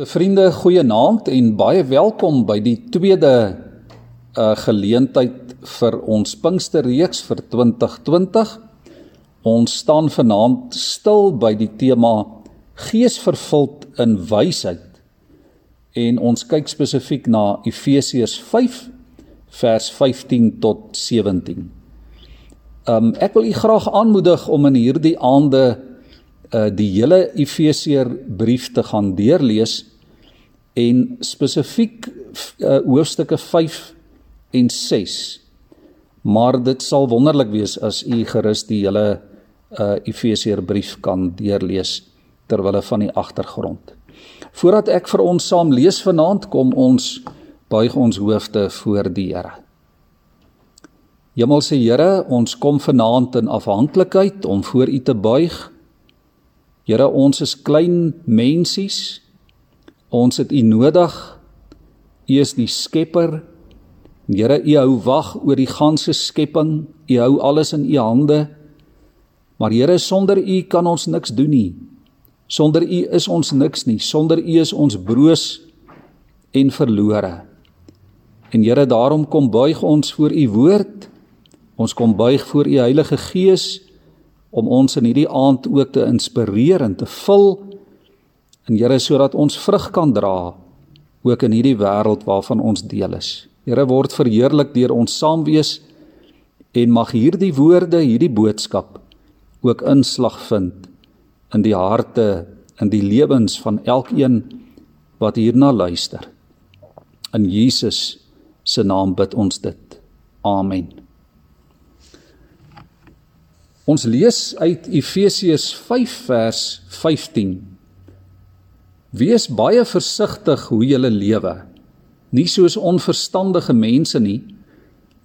Liewe vriende, goeienaand en baie welkom by die tweede uh geleentheid vir ons Pinksterreeks vir 2020. Ons staan vanaand stil by die tema Geesvervuld in wysheid. En ons kyk spesifiek na Efesiërs 5 vers 15 tot 17. Um ek wil u graag aanmoedig om in hierdie aande uh die hele Efesiër brief te gaan deurlees en spesifiek uh, hoofstukke 5 en 6. Maar dit sal wonderlik wees as u gerus die hele uh Efesiër brief kan deurlees ter wille van die agtergrond. Voordat ek vir ons saam lees vanaand, kom ons buig ons hoofde voor die Here. Hemelse Here, ons kom vanaand in afhanklikheid om voor U te buig Here, ons is klein mensies. Ons het U nodig. U is die Skepper. Here, U hou wag oor die ganse skepping. U hou alles in U hande. Maar Here, sonder U kan ons niks doen nie. Sonder U is ons niks nie. Sonder U is ons broos en verlore. En Here, daarom kom buig ons voor U woord. Ons kom buig voor U Heilige Gees om ons in hierdie aand ook te inspireer en te vul en Here sodat ons vrug kan dra ook in hierdie wêreld waarvan ons deel is. Here word verheerlik deur ons saam wees en mag hierdie woorde, hierdie boodskap ook inslag vind in die harte in die lewens van elkeen wat hierna luister. In Jesus se naam bid ons dit. Amen. Ons lees uit Efesiërs 5 vers 15. Wees baie versigtig hoe jy lewe. Nie soos onverstandige mense nie,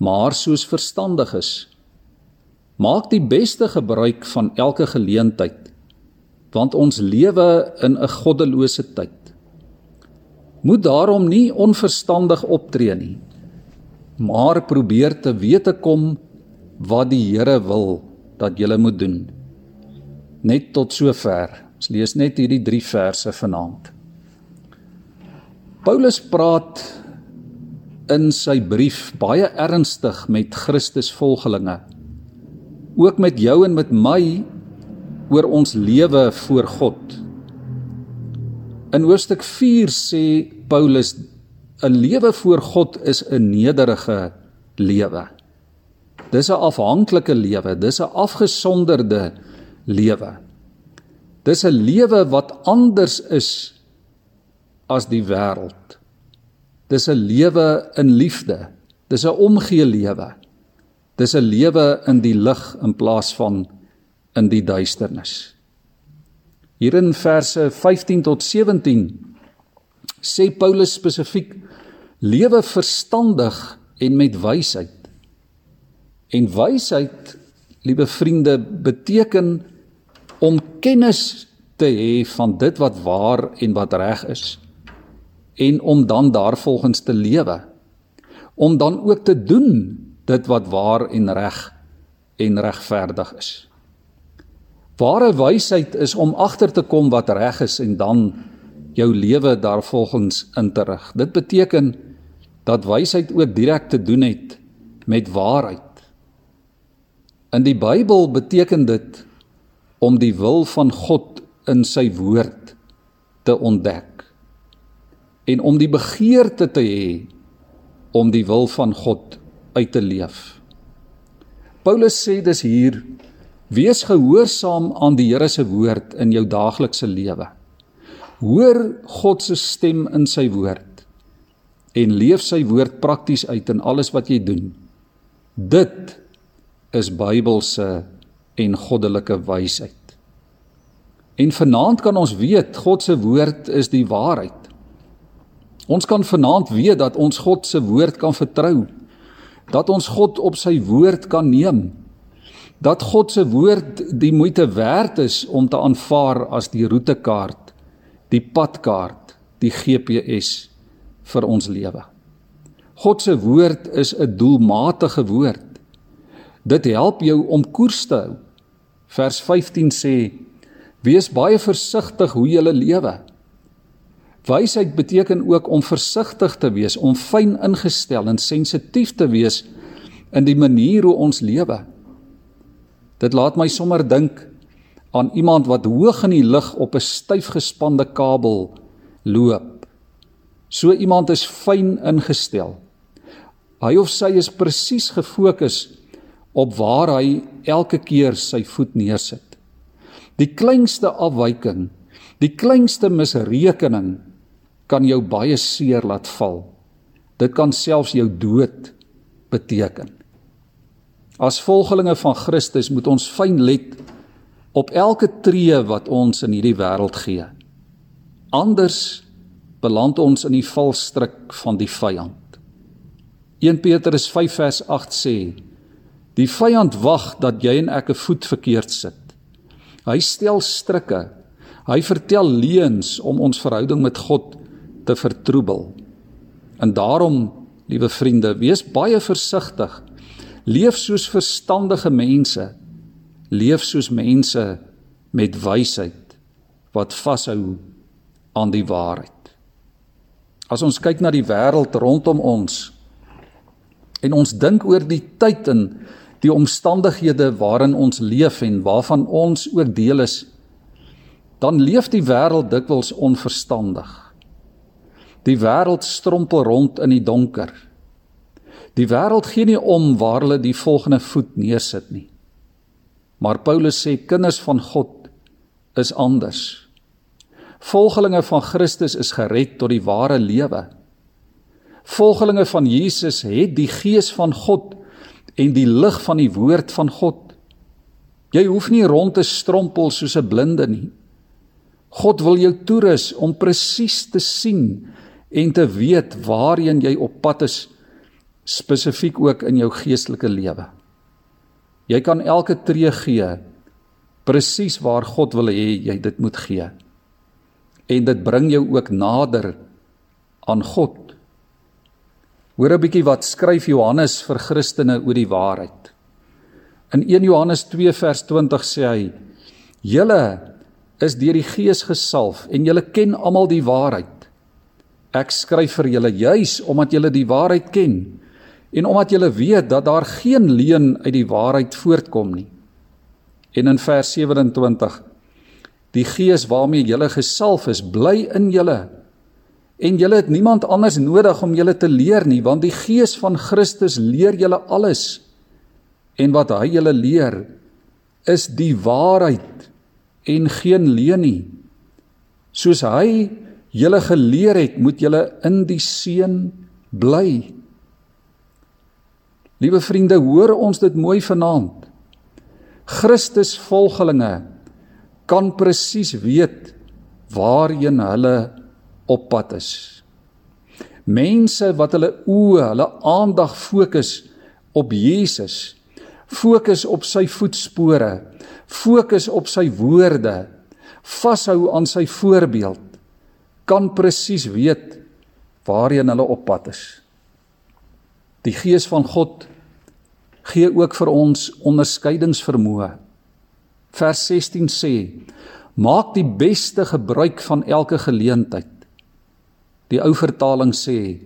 maar soos verstandiges. Maak die beste gebruik van elke geleentheid, want ons lewe in 'n goddelose tyd. Moet daarom nie onverstandig optree nie, maar probeer te wete kom wat die Here wil dat jy moet doen. Net tot sover. Ons lees net hierdie 3 verse vanaand. Paulus praat in sy brief baie ernstig met Christus volgelinge. Ook met jou en met my oor ons lewe voor God. In hoofstuk 4 sê Paulus 'n lewe voor God is 'n nederige lewe. Dis 'n afhanklike lewe, dis 'n afgesonderde lewe. Dis 'n lewe wat anders is as die wêreld. Dis 'n lewe in liefde. Dis 'n omgee lewe. Dis 'n lewe in die lig in plaas van in die duisternis. Hier in verse 15 tot 17 sê Paulus spesifiek lewe verstandig en met wysheid. En wysheid, liewe vriende, beteken om kennis te hê van dit wat waar en wat reg is en om dan daarvolgens te lewe. Om dan ook te doen dit wat waar en reg en regverdig is. Ware wysheid is om agter te kom wat reg is en dan jou lewe daarvolgens in te rig. Dit beteken dat wysheid ook direk te doen het met waarheid. In die Bybel beteken dit om die wil van God in sy woord te ontdek en om die begeerte te hê om die wil van God uit te leef. Paulus sê dis hier: Wees gehoorsaam aan die Here se woord in jou daaglikse lewe. Hoor God se stem in sy woord en leef sy woord prakties uit in alles wat jy doen. Dit is Bybelse en goddelike wysheid. En vanaand kan ons weet God se woord is die waarheid. Ons kan vanaand weet dat ons God se woord kan vertrou. Dat ons God op sy woord kan neem. Dat God se woord die moeite werd is om te aanvaar as die roetekaart, die padkaart, die GPS vir ons lewe. God se woord is 'n doelmatige woord. Dit help jou om koers te hou. Vers 15 sê: Wees baie versigtig hoe jy lewe. Wysheid beteken ook om versigtig te wees, om fyn ingestel en sensitief te wees in die manier hoe ons lewe. Dit laat my sommer dink aan iemand wat hoog in die lug op 'n styf gespande kabel loop. So iemand is fyn ingestel. Hy of sy is presies gefokus op waar hy elke keer sy voet neersit. Die kleinste afwyking, die kleinste misrekening kan jou baie seer laat val. Dit kan selfs jou dood beteken. As volgelinge van Christus moet ons fyn let op elke tree wat ons in hierdie wêreld gee. Anders beland ons in die valstrik van die vyand. 1 Petrus 5 vers 8 sê: Die vyand wag dat jy en ek 'n voet verkeerd sit. Hy stel strikke. Hy vertel leuns om ons verhouding met God te vertroebel. En daarom, liewe vriende, wees baie versigtig. Leef soos verstandige mense. Leef soos mense met wysheid wat vashou aan die waarheid. As ons kyk na die wêreld rondom ons en ons dink oor die tyd en die omstandighede waarin ons leef en waarvan ons ook deel is, dan leef die wêreld dikwels onverstandig. Die wêreld strompel rond in die donker. Die wêreld gee nie om waar hulle die volgende voet neersit nie. Maar Paulus sê kinders van God is anders. Volgelinge van Christus is gered tot die ware lewe. Volgelinge van Jesus het die gees van God en die lig van die woord van God. Jy hoef nie rond te strompel soos 'n blinde nie. God wil jou toerus om presies te sien en te weet waarheen jy op pad is spesifiek ook in jou geestelike lewe. Jy kan elke tree gee presies waar God wil hê jy dit moet gee. En dit bring jou ook nader aan God. Hoor 'n bietjie wat skryf Johannes vir Christene oor die waarheid. In 1 Johannes 2 vers 20 sê hy: "Julle is deur die Gees gesalf en julle ken almal die waarheid. Ek skryf vir julle juis omdat julle die waarheid ken en omdat julle weet dat daar geen leuen uit die waarheid voortkom nie. En in vers 27 Die Gees waarmee julle gesalf is, bly in julle. En julle het niemand anders nodig om julle te leer nie, want die Gees van Christus leer julle alles. En wat hy julle leer, is die waarheid en geen leuen nie. Soos hy julle geleer het, moet julle in die seën bly. Liewe vriende, hoor ons dit mooi vanaand. Christus volgelinge kan presies weet waarheen hulle op pad is. Mense wat hulle oë, hulle aandag fokus op Jesus, fokus op sy voetspore, fokus op sy woorde, vashou aan sy voorbeeld kan presies weet waarheen hulle op pad is. Die Gees van God gee ook vir ons onderskeidingsvermoë. Vers 16 sê: Maak die beste gebruik van elke geleentheid. Die ou vertaling sê: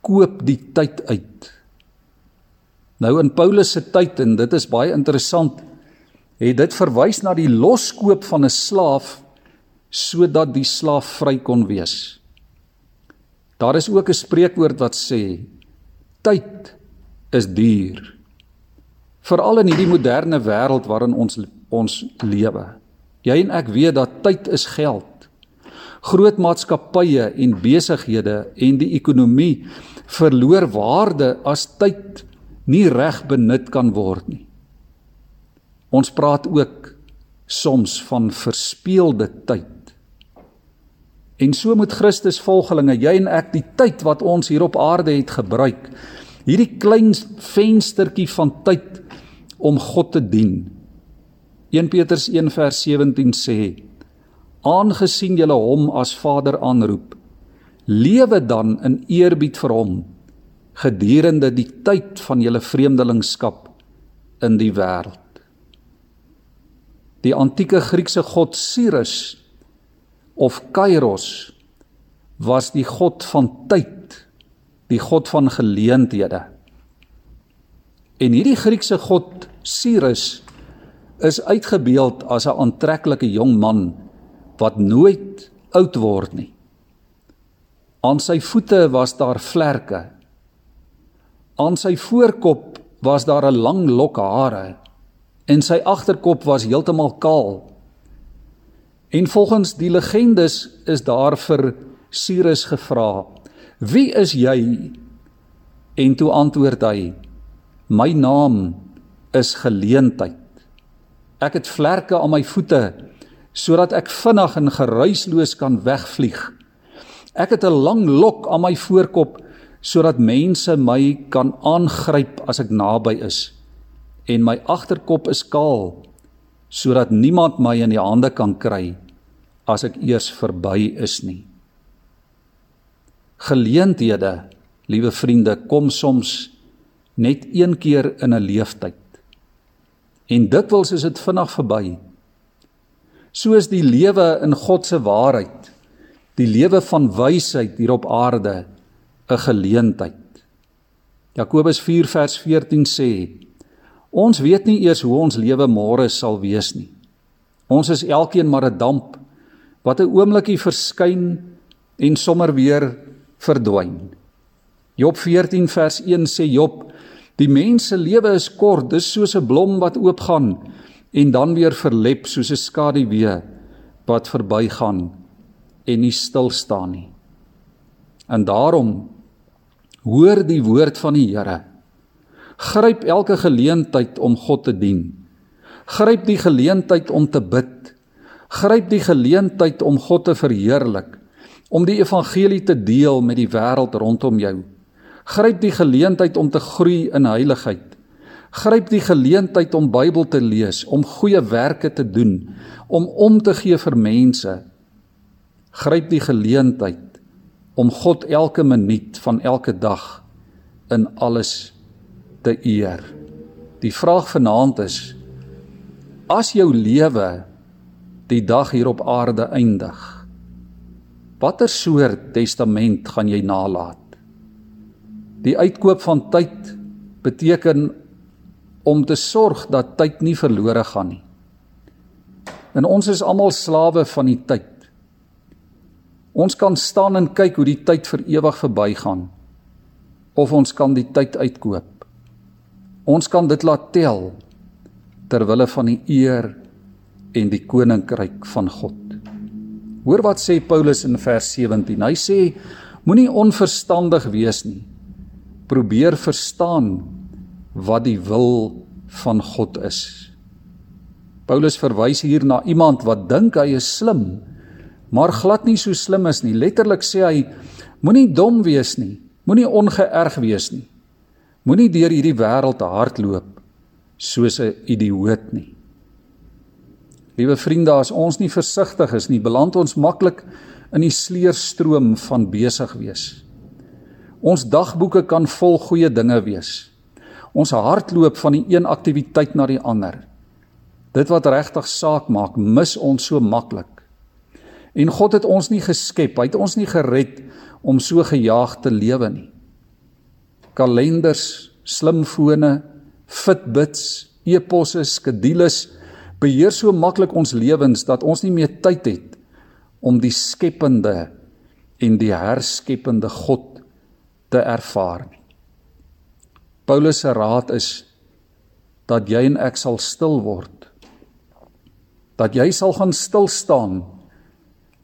Koop die tyd uit. Nou in Paulus se tyd en dit is baie interessant, het dit verwys na die loskoop van 'n slaaf sodat die slaaf vry kon wees. Daar is ook 'n spreekwoord wat sê tyd is duur. Veral in hierdie moderne wêreld waarin ons ons lewe. Jy en ek weet dat tyd is geld. Groot maatskappye en besighede en die ekonomie verloor waarde as tyd nie reg benut kan word nie. Ons praat ook soms van verspeelde tyd. En so moet Christus volgelinge, jy en ek die tyd wat ons hier op aarde het gebruik, hierdie klein venstertjie van tyd om God te dien. 1 Petrus 1 vers 17 sê: Aangesien julle hom as Vader aanroep, lewe dan in eerbied vir hom gedurende die tyd van julle vreemdelingskap in die wêreld. Die antieke Griekse god Ceres of Kairos was die God van tyd, die God van geleenthede. En hierdie Griekse god Cyrus is uitgebeeld as 'n aantreklike jong man wat nooit oud word nie. Aan sy voete was daar vlerke. Aan sy voorkop was daar 'n lang lok hare en sy agterkop was heeltemal kaal. En volgens die legendes is daar vir Cyrus gevra: "Wie is jy?" En toe antwoord hy: "My naam is geleentheid." Ek het vlerke aan my voete sodat ek vinnig en geruisloos kan wegvlieg. Ek het 'n lang lok aan my voorkop sodat mense my kan aangryp as ek naby is en my agterkop is kaal sodat niemand my in die hande kan kry as ek eers verby is nie. Geleenthede, liewe vriende, kom soms net een keer in 'n lewenstyd. En dikwels is dit vinnig verby. Soos die lewe in God se waarheid, die lewe van wysheid hier op aarde 'n geleentheid. Jakobus 4 vers 14 sê: Ons weet nie eers hoe ons lewe môre sal wees nie. Ons is elkeen maar 'n damp wat 'n oomblikie verskyn en sommer weer verdwyn. Job 14 vers 1 sê Job: Die mens se lewe is kort, dis soos 'n blom wat oopgaan en dan weer verlep soos 'n skaduwee wat verbygaan en nie stil staan nie. En daarom hoor die woord van die Here. Gryp elke geleentheid om God te dien. Gryp die geleentheid om te bid. Gryp die geleentheid om God te verheerlik, om die evangelie te deel met die wêreld rondom jou. Gryp die geleentheid om te groei in heiligheid. Gryp die geleentheid om Bybel te lees, om goeie werke te doen, om om te gee vir mense. Gryp die geleentheid om God elke minuut van elke dag in alles te eer. Die vraag vanaand is: As jou lewe die dag hier op aarde eindig, watter soort testament gaan jy nalat? Die uitkoop van tyd beteken om te sorg dat tyd nie verlore gaan nie. En ons is almal slawe van die tyd. Ons kan staan en kyk hoe die tyd vir ewig verbygaan of ons kan die tyd uitkoop. Ons kan dit laat tel ter wille van die eer en die koninkryk van God. Hoor wat sê Paulus in vers 17. Hy sê moenie onverstandig wees nie probeer verstaan wat die wil van God is. Paulus verwys hier na iemand wat dink hy is slim, maar glad nie so slim is nie. Letterlik sê hy moenie dom wees nie, moenie ongeërg wees nie. Moenie deur hierdie wêreld hardloop soos 'n idioot nie. Liewe vriende, as ons nie versigtig is nie, beland ons maklik in die sleurstroom van besig wees. Ons dagboeke kan vol goeie dinge wees. Ons hardloop van die een aktiwiteit na die ander. Dit wat regtig saak maak, mis ons so maklik. En God het ons nie geskep, hy het ons nie gered om so gejaag te lewe nie. Kalenders, slimfone, Fitbits, e-posse, skedules beheer so maklik ons lewens dat ons nie meer tyd het om die skepende en die herskepende God te ervaar nie. Paulus se raad is dat jy en ek sal stil word. Dat jy sal gaan stil staan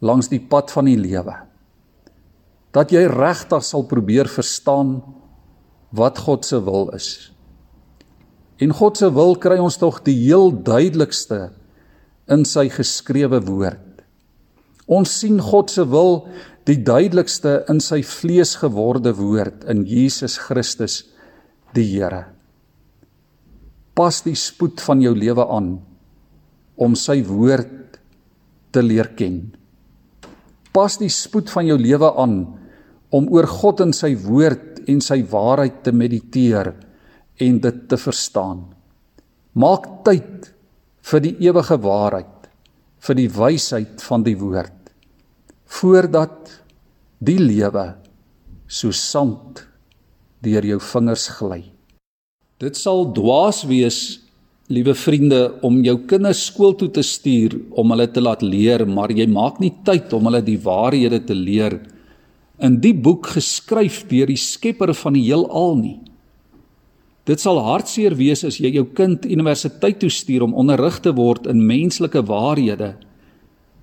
langs die pad van die lewe. Dat jy regtig sal probeer verstaan wat God se wil is. En God se wil kry ons tog die heel duidelikste in sy geskrewe woord. Ons sien God se wil die duidelikste in sy vleesgeworde woord in Jesus Christus die Here. Pas die spoed van jou lewe aan om sy woord te leer ken. Pas die spoed van jou lewe aan om oor God en sy woord en sy waarheid te mediteer en dit te verstaan. Maak tyd vir die ewige waarheid, vir die wysheid van die woord voordat die lewe so sand deur jou vingers gly. Dit sal dwaas wees, liewe vriende, om jou kinders skool toe te stuur om hulle te laat leer, maar jy maak nie tyd om hulle die waarhede te leer in die boek geskryf deur die Skepper van die heelal nie. Dit sal hartseer wees as jy jou kind universiteit toe stuur om onderrig te word in menslike waarhede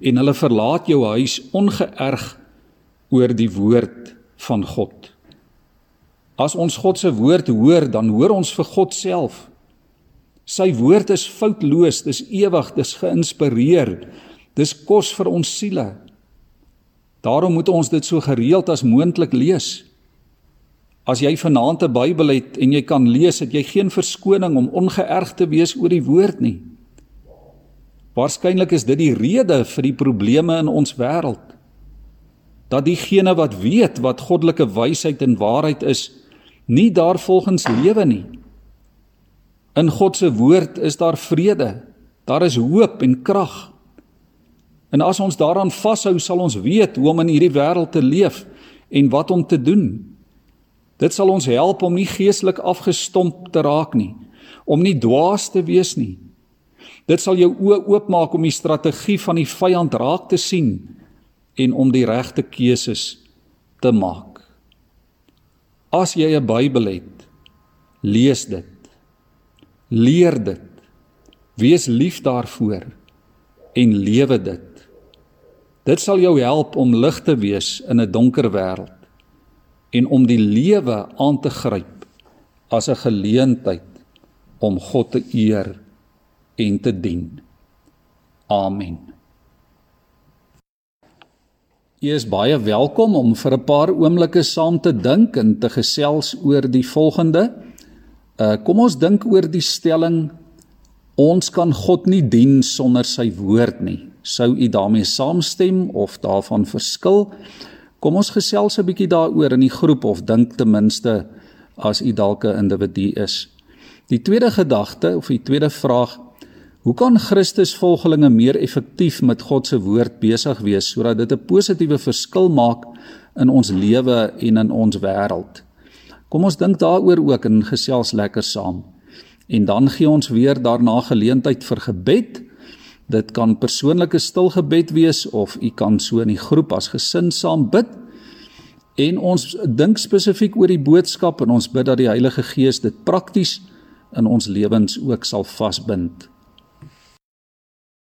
en hulle verlaat jou huis ongeërg oor die woord van God. As ons God se woord hoor, dan hoor ons vir God self. Sy woord is foutloos, dis ewig, dis geïnspireer. Dis kos vir ons siele. Daarom moet ons dit so gereeld as moontlik lees. As jy vanaand 'n Bybel het en jy kan lees, het jy geen verskoning om ongeërg te wees oor die woord nie. Waarskynlik is dit die rede vir die probleme in ons wêreld. Dat diegene wat weet wat goddelike wysheid en waarheid is, nie daarvolgens lewe nie. In God se woord is daar vrede. Daar is hoop en krag. En as ons daaraan vashou, sal ons weet hoe om in hierdie wêreld te leef en wat om te doen. Dit sal ons help om nie geestelik afgestomp te raak nie, om nie dwaas te wees nie. Dit sal jou oë oopmaak om die strategie van die vyand raak te sien en om die regte keuses te maak. As jy 'n Bybel het, lees dit. Leer dit. Wees lief daarvoor en lewe dit. Dit sal jou help om lig te wees in 'n donker wêreld en om die lewe aan te gryp as 'n geleentheid om God te eer en te dien. Amen. Jy is baie welkom om vir 'n paar oomblikke saam te dink en te gesels oor die volgende. Uh kom ons dink oor die stelling ons kan God nie dien sonder sy woord nie. Sou u daarmee saamstem of daarvan verskil? Kom ons gesels 'n bietjie daaroor in die groep of dink ten minste as u dalk 'n individu is. Die tweede gedagte of die tweede vraag: Hoe kan Christusvolgelinge meer effektief met God se woord besig wees sodat dit 'n positiewe verskil maak in ons lewe en in ons wêreld? Kom ons dink daaroor ook en gesels lekker saam. En dan gee ons weer daarna geleentheid vir gebed. Dit kan persoonlike stil gebed wees of u kan so in die groep as gesin saam bid. En ons dink spesifiek oor die boodskap en ons bid dat die Heilige Gees dit prakties in ons lewens ook sal vasbind.